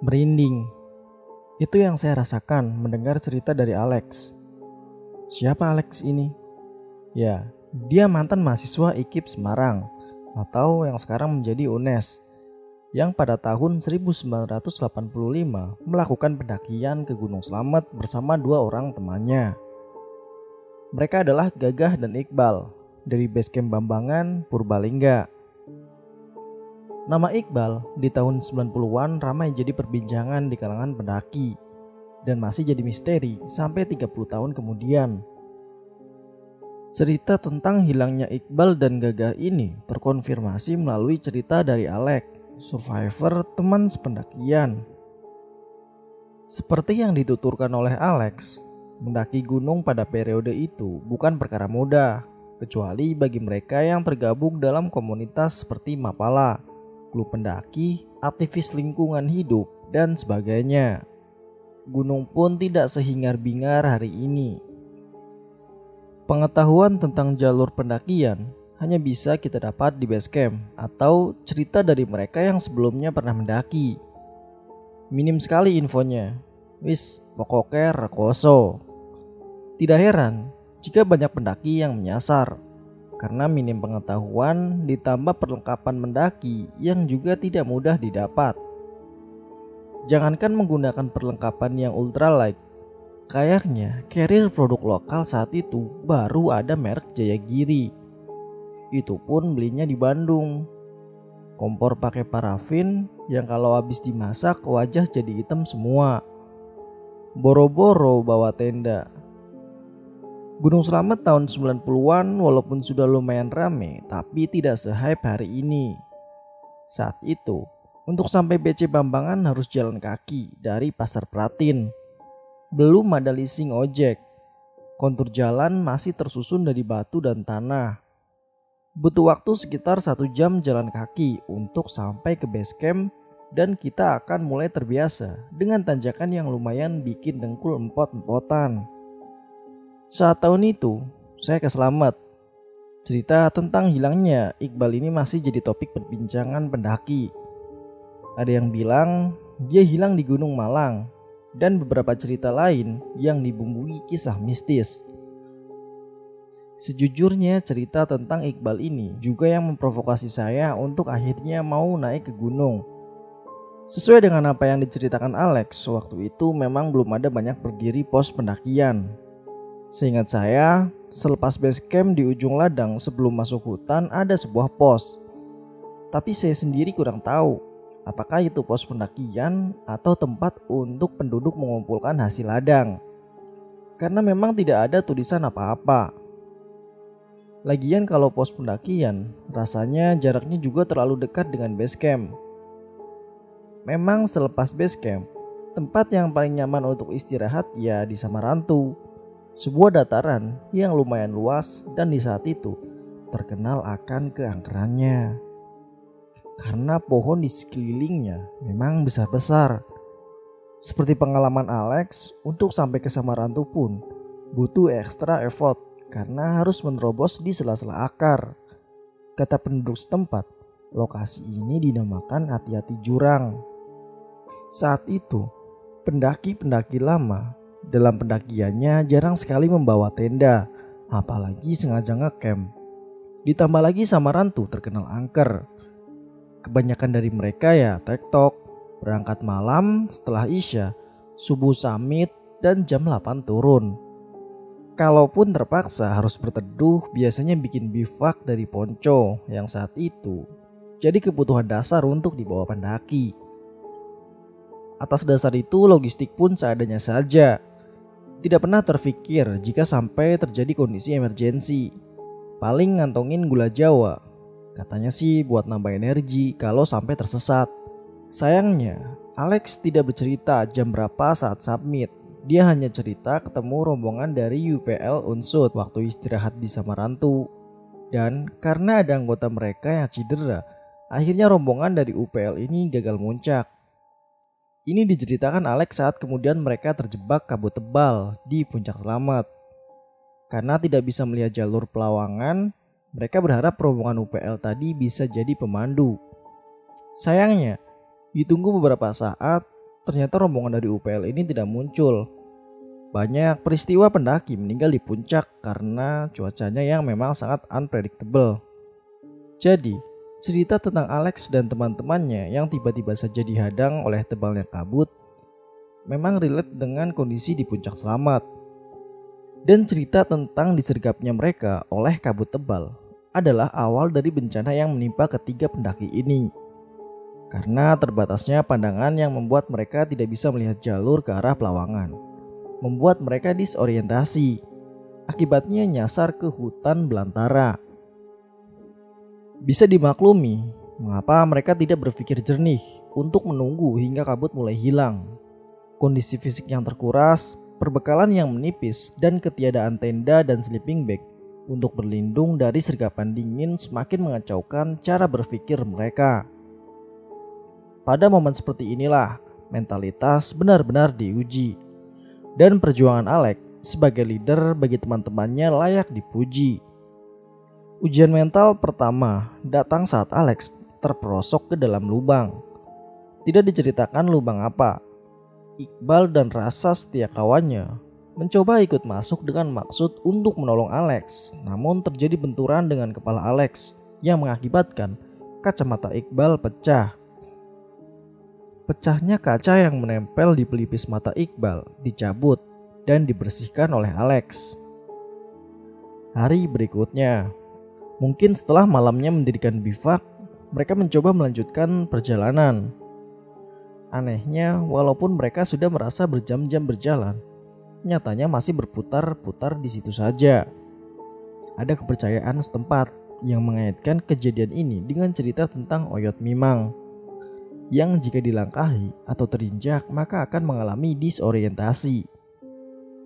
Merinding. Itu yang saya rasakan mendengar cerita dari Alex. Siapa Alex ini? Ya, dia mantan mahasiswa IKIP Semarang atau yang sekarang menjadi UNES yang pada tahun 1985 melakukan pendakian ke Gunung Slamet bersama dua orang temannya. Mereka adalah Gagah dan Iqbal dari Basecamp Bambangan, Purbalingga. Nama Iqbal di tahun 90-an ramai jadi perbincangan di kalangan pendaki dan masih jadi misteri sampai 30 tahun kemudian. Cerita tentang hilangnya Iqbal dan Gagah ini terkonfirmasi melalui cerita dari Alek, survivor teman sependakian. Seperti yang dituturkan oleh Alex, mendaki gunung pada periode itu bukan perkara mudah, kecuali bagi mereka yang tergabung dalam komunitas seperti Mapala, klub pendaki, aktivis lingkungan hidup, dan sebagainya. Gunung pun tidak sehingar-bingar hari ini Pengetahuan tentang jalur pendakian hanya bisa kita dapat di base camp atau cerita dari mereka yang sebelumnya pernah mendaki. Minim sekali infonya. Wis, pokoknya rekoso. Tidak heran jika banyak pendaki yang menyasar karena minim pengetahuan ditambah perlengkapan mendaki yang juga tidak mudah didapat. Jangankan menggunakan perlengkapan yang ultralight, Kayaknya carrier produk lokal saat itu baru ada merek Jayagiri. Itu pun belinya di Bandung. Kompor pakai parafin yang kalau habis dimasak wajah jadi hitam semua. Boro-boro bawa tenda. Gunung Selamat tahun 90-an walaupun sudah lumayan rame tapi tidak se-hype hari ini. Saat itu, untuk sampai BC Bambangan harus jalan kaki dari Pasar Pratin belum ada leasing ojek. Kontur jalan masih tersusun dari batu dan tanah. Butuh waktu sekitar satu jam jalan kaki untuk sampai ke base camp dan kita akan mulai terbiasa dengan tanjakan yang lumayan bikin dengkul empot-empotan. Saat tahun itu, saya keselamat. Cerita tentang hilangnya Iqbal ini masih jadi topik perbincangan pendaki. Ada yang bilang dia hilang di Gunung Malang dan beberapa cerita lain yang dibumbui kisah mistis. Sejujurnya cerita tentang Iqbal ini juga yang memprovokasi saya untuk akhirnya mau naik ke gunung. Sesuai dengan apa yang diceritakan Alex, waktu itu memang belum ada banyak berdiri pos pendakian. Seingat saya, selepas base camp di ujung ladang sebelum masuk hutan ada sebuah pos. Tapi saya sendiri kurang tahu apakah itu pos pendakian atau tempat untuk penduduk mengumpulkan hasil ladang. Karena memang tidak ada tulisan apa-apa. Lagian kalau pos pendakian, rasanya jaraknya juga terlalu dekat dengan base camp. Memang selepas base camp, tempat yang paling nyaman untuk istirahat ya di Samarantu. Sebuah dataran yang lumayan luas dan di saat itu terkenal akan keangkerannya karena pohon di sekelilingnya memang besar-besar. Seperti pengalaman Alex, untuk sampai ke Samarantu pun butuh ekstra effort karena harus menerobos di sela-sela akar. Kata penduduk setempat, lokasi ini dinamakan hati-hati jurang. Saat itu, pendaki-pendaki lama dalam pendakiannya jarang sekali membawa tenda, apalagi sengaja ngecamp. Ditambah lagi Samarantu terkenal angker Kebanyakan dari mereka ya tektok, berangkat malam setelah Isya, subuh samit dan jam 8 turun. Kalaupun terpaksa harus berteduh biasanya bikin bivak dari ponco yang saat itu jadi kebutuhan dasar untuk dibawa pendaki. Atas dasar itu logistik pun seadanya saja. Tidak pernah terfikir jika sampai terjadi kondisi emergensi. Paling ngantongin gula jawa Katanya sih buat nambah energi kalau sampai tersesat. Sayangnya, Alex tidak bercerita jam berapa saat submit. Dia hanya cerita ketemu rombongan dari UPL Unsud waktu istirahat di Samarantu. Dan karena ada anggota mereka yang cedera, akhirnya rombongan dari UPL ini gagal muncak. Ini diceritakan Alex saat kemudian mereka terjebak kabut tebal di puncak selamat. Karena tidak bisa melihat jalur pelawangan, mereka berharap rombongan UPL tadi bisa jadi pemandu. Sayangnya, Ditunggu beberapa saat, ternyata rombongan dari UPL ini tidak muncul. Banyak peristiwa pendaki meninggal di puncak karena cuacanya yang memang sangat unpredictable. Jadi, cerita tentang Alex dan teman-temannya yang tiba-tiba saja dihadang oleh tebalnya kabut memang relate dengan kondisi di puncak selamat. Dan cerita tentang disergapnya mereka oleh kabut tebal adalah awal dari bencana yang menimpa ketiga pendaki ini. Karena terbatasnya pandangan yang membuat mereka tidak bisa melihat jalur ke arah pelawangan. Membuat mereka disorientasi. Akibatnya nyasar ke hutan belantara. Bisa dimaklumi mengapa mereka tidak berpikir jernih untuk menunggu hingga kabut mulai hilang. Kondisi fisik yang terkuras perbekalan yang menipis, dan ketiadaan tenda dan sleeping bag untuk berlindung dari sergapan dingin semakin mengacaukan cara berpikir mereka. Pada momen seperti inilah, mentalitas benar-benar diuji. Dan perjuangan Alex sebagai leader bagi teman-temannya layak dipuji. Ujian mental pertama datang saat Alex terperosok ke dalam lubang. Tidak diceritakan lubang apa, Iqbal dan rasa setia kawannya mencoba ikut masuk dengan maksud untuk menolong Alex. Namun terjadi benturan dengan kepala Alex yang mengakibatkan kacamata Iqbal pecah. Pecahnya kaca yang menempel di pelipis mata Iqbal dicabut dan dibersihkan oleh Alex. Hari berikutnya, mungkin setelah malamnya mendirikan bivak, mereka mencoba melanjutkan perjalanan Anehnya, walaupun mereka sudah merasa berjam-jam berjalan, nyatanya masih berputar-putar di situ saja. Ada kepercayaan setempat yang mengaitkan kejadian ini dengan cerita tentang Oyot Mimang yang jika dilangkahi atau terinjak maka akan mengalami disorientasi.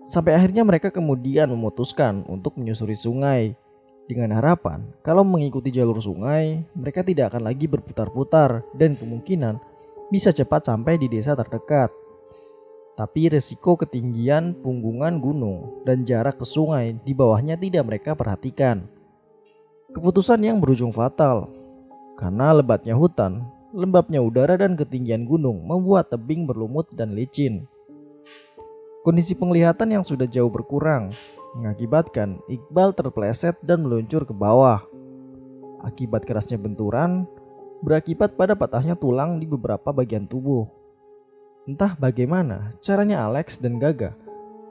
Sampai akhirnya mereka kemudian memutuskan untuk menyusuri sungai dengan harapan kalau mengikuti jalur sungai mereka tidak akan lagi berputar-putar dan kemungkinan bisa cepat sampai di desa terdekat. Tapi resiko ketinggian punggungan gunung dan jarak ke sungai di bawahnya tidak mereka perhatikan. Keputusan yang berujung fatal karena lebatnya hutan, lembabnya udara dan ketinggian gunung membuat tebing berlumut dan licin. Kondisi penglihatan yang sudah jauh berkurang mengakibatkan Iqbal terpleset dan meluncur ke bawah. Akibat kerasnya benturan, berakibat pada patahnya tulang di beberapa bagian tubuh. Entah bagaimana caranya Alex dan Gaga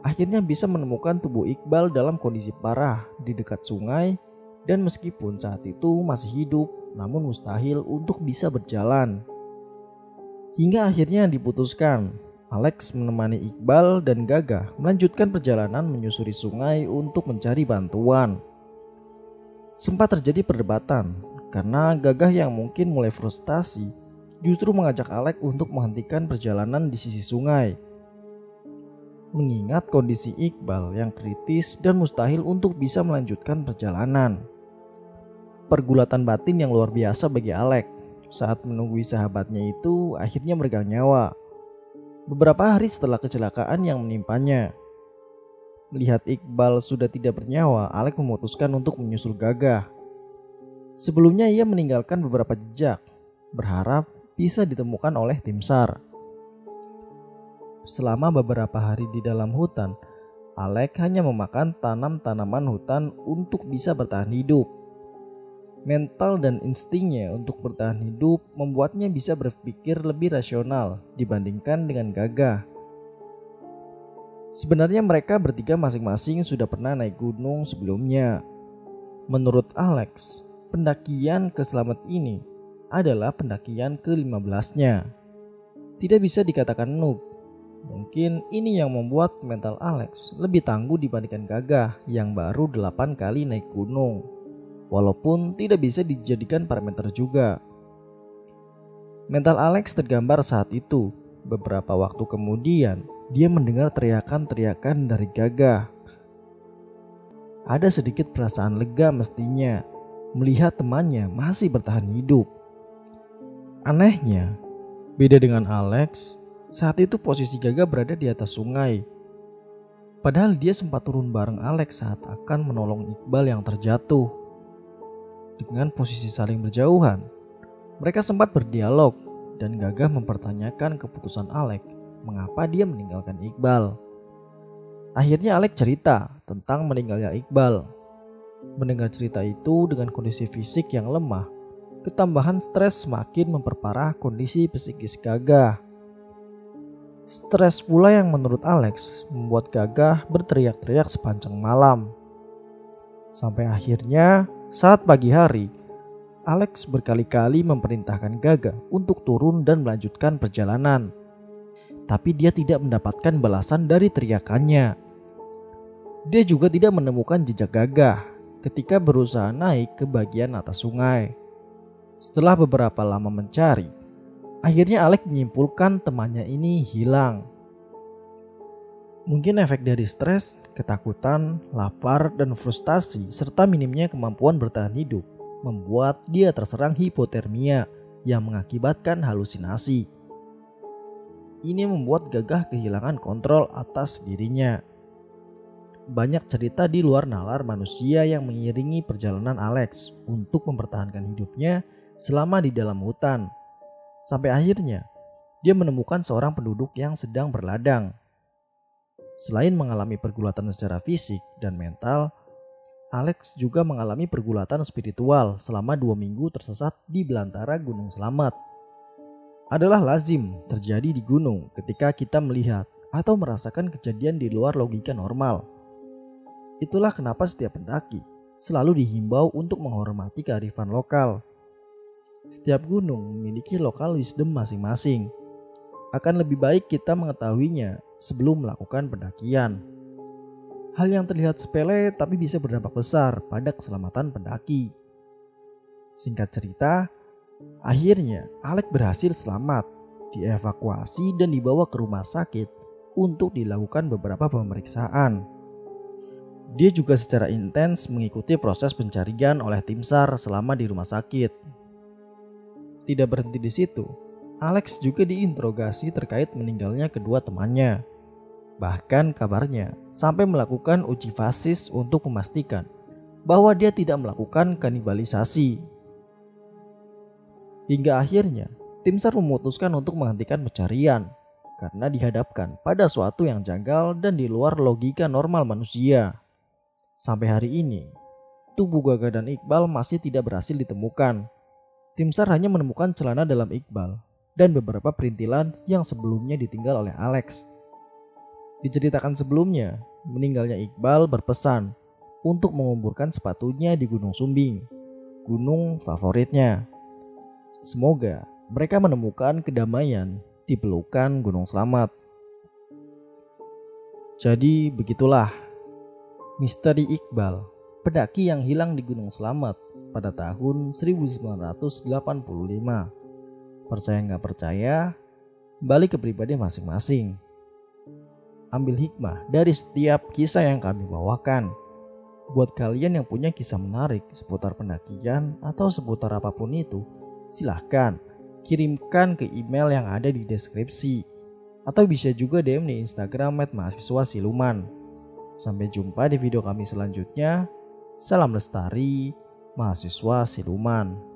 akhirnya bisa menemukan tubuh Iqbal dalam kondisi parah di dekat sungai dan meskipun saat itu masih hidup namun mustahil untuk bisa berjalan. Hingga akhirnya diputuskan Alex menemani Iqbal dan Gaga melanjutkan perjalanan menyusuri sungai untuk mencari bantuan. Sempat terjadi perdebatan karena Gagah yang mungkin mulai frustasi justru mengajak Alek untuk menghentikan perjalanan di sisi sungai. Mengingat kondisi Iqbal yang kritis dan mustahil untuk bisa melanjutkan perjalanan. Pergulatan batin yang luar biasa bagi Alek saat menunggu sahabatnya itu akhirnya meregang nyawa. Beberapa hari setelah kecelakaan yang menimpanya, melihat Iqbal sudah tidak bernyawa, Alek memutuskan untuk menyusul Gagah Sebelumnya ia meninggalkan beberapa jejak, berharap bisa ditemukan oleh tim SAR. Selama beberapa hari di dalam hutan, Alek hanya memakan tanam-tanaman hutan untuk bisa bertahan hidup. Mental dan instingnya untuk bertahan hidup membuatnya bisa berpikir lebih rasional dibandingkan dengan gagah. Sebenarnya mereka bertiga masing-masing sudah pernah naik gunung sebelumnya. Menurut Alex, pendakian ke Selamat ini adalah pendakian ke-15-nya. Tidak bisa dikatakan noob. Mungkin ini yang membuat mental Alex lebih tangguh dibandingkan Gagah yang baru 8 kali naik gunung. Walaupun tidak bisa dijadikan parameter juga. Mental Alex tergambar saat itu. Beberapa waktu kemudian, dia mendengar teriakan-teriakan dari Gagah. Ada sedikit perasaan lega mestinya melihat temannya masih bertahan hidup. Anehnya, beda dengan Alex, saat itu posisi Gaga berada di atas sungai. Padahal dia sempat turun bareng Alex saat akan menolong Iqbal yang terjatuh. Dengan posisi saling berjauhan, mereka sempat berdialog dan gagah mempertanyakan keputusan Alek mengapa dia meninggalkan Iqbal. Akhirnya Alek cerita tentang meninggalnya Iqbal. Mendengar cerita itu dengan kondisi fisik yang lemah, ketambahan stres semakin memperparah kondisi psikis gagah. Stres pula yang menurut Alex membuat Gagah berteriak-teriak sepanjang malam. Sampai akhirnya saat pagi hari, Alex berkali-kali memerintahkan Gaga untuk turun dan melanjutkan perjalanan. Tapi dia tidak mendapatkan balasan dari teriakannya. Dia juga tidak menemukan jejak Gagah ketika berusaha naik ke bagian atas sungai. Setelah beberapa lama mencari, akhirnya Alex menyimpulkan temannya ini hilang. Mungkin efek dari stres, ketakutan, lapar, dan frustasi, serta minimnya kemampuan bertahan hidup membuat dia terserang hipotermia yang mengakibatkan halusinasi. Ini membuat Gagah kehilangan kontrol atas dirinya. Banyak cerita di luar nalar manusia yang mengiringi perjalanan Alex untuk mempertahankan hidupnya selama di dalam hutan. Sampai akhirnya, dia menemukan seorang penduduk yang sedang berladang. Selain mengalami pergulatan secara fisik dan mental, Alex juga mengalami pergulatan spiritual selama dua minggu tersesat di belantara Gunung Selamat. Adalah lazim terjadi di gunung ketika kita melihat atau merasakan kejadian di luar logika normal. Itulah kenapa setiap pendaki selalu dihimbau untuk menghormati kearifan lokal. Setiap gunung memiliki lokal wisdom masing-masing. Akan lebih baik kita mengetahuinya sebelum melakukan pendakian. Hal yang terlihat sepele tapi bisa berdampak besar pada keselamatan pendaki. Singkat cerita, akhirnya Alek berhasil selamat, dievakuasi dan dibawa ke rumah sakit untuk dilakukan beberapa pemeriksaan. Dia juga secara intens mengikuti proses pencarian oleh tim SAR selama di rumah sakit. Tidak berhenti di situ, Alex juga diinterogasi terkait meninggalnya kedua temannya. Bahkan kabarnya sampai melakukan uji fasis untuk memastikan bahwa dia tidak melakukan kanibalisasi. Hingga akhirnya tim SAR memutuskan untuk menghentikan pencarian karena dihadapkan pada suatu yang janggal dan di luar logika normal manusia. Sampai hari ini, tubuh Gaga dan Iqbal masih tidak berhasil ditemukan. Tim SAR hanya menemukan celana dalam Iqbal dan beberapa perintilan yang sebelumnya ditinggal oleh Alex. Diceritakan sebelumnya, meninggalnya Iqbal berpesan untuk menguburkan sepatunya di Gunung Sumbing, gunung favoritnya. Semoga mereka menemukan kedamaian di pelukan Gunung Selamat. Jadi begitulah misteri Iqbal, pedaki yang hilang di Gunung Selamat pada tahun 1985. Percaya nggak percaya, balik ke pribadi masing-masing ambil hikmah dari setiap kisah yang kami bawakan. Buat kalian yang punya kisah menarik seputar pendakian atau seputar apa pun itu, silahkan kirimkan ke email yang ada di deskripsi. Atau bisa juga DM di Instagram mahasiswa siluman. Sampai jumpa di video kami selanjutnya. Salam lestari, mahasiswa siluman.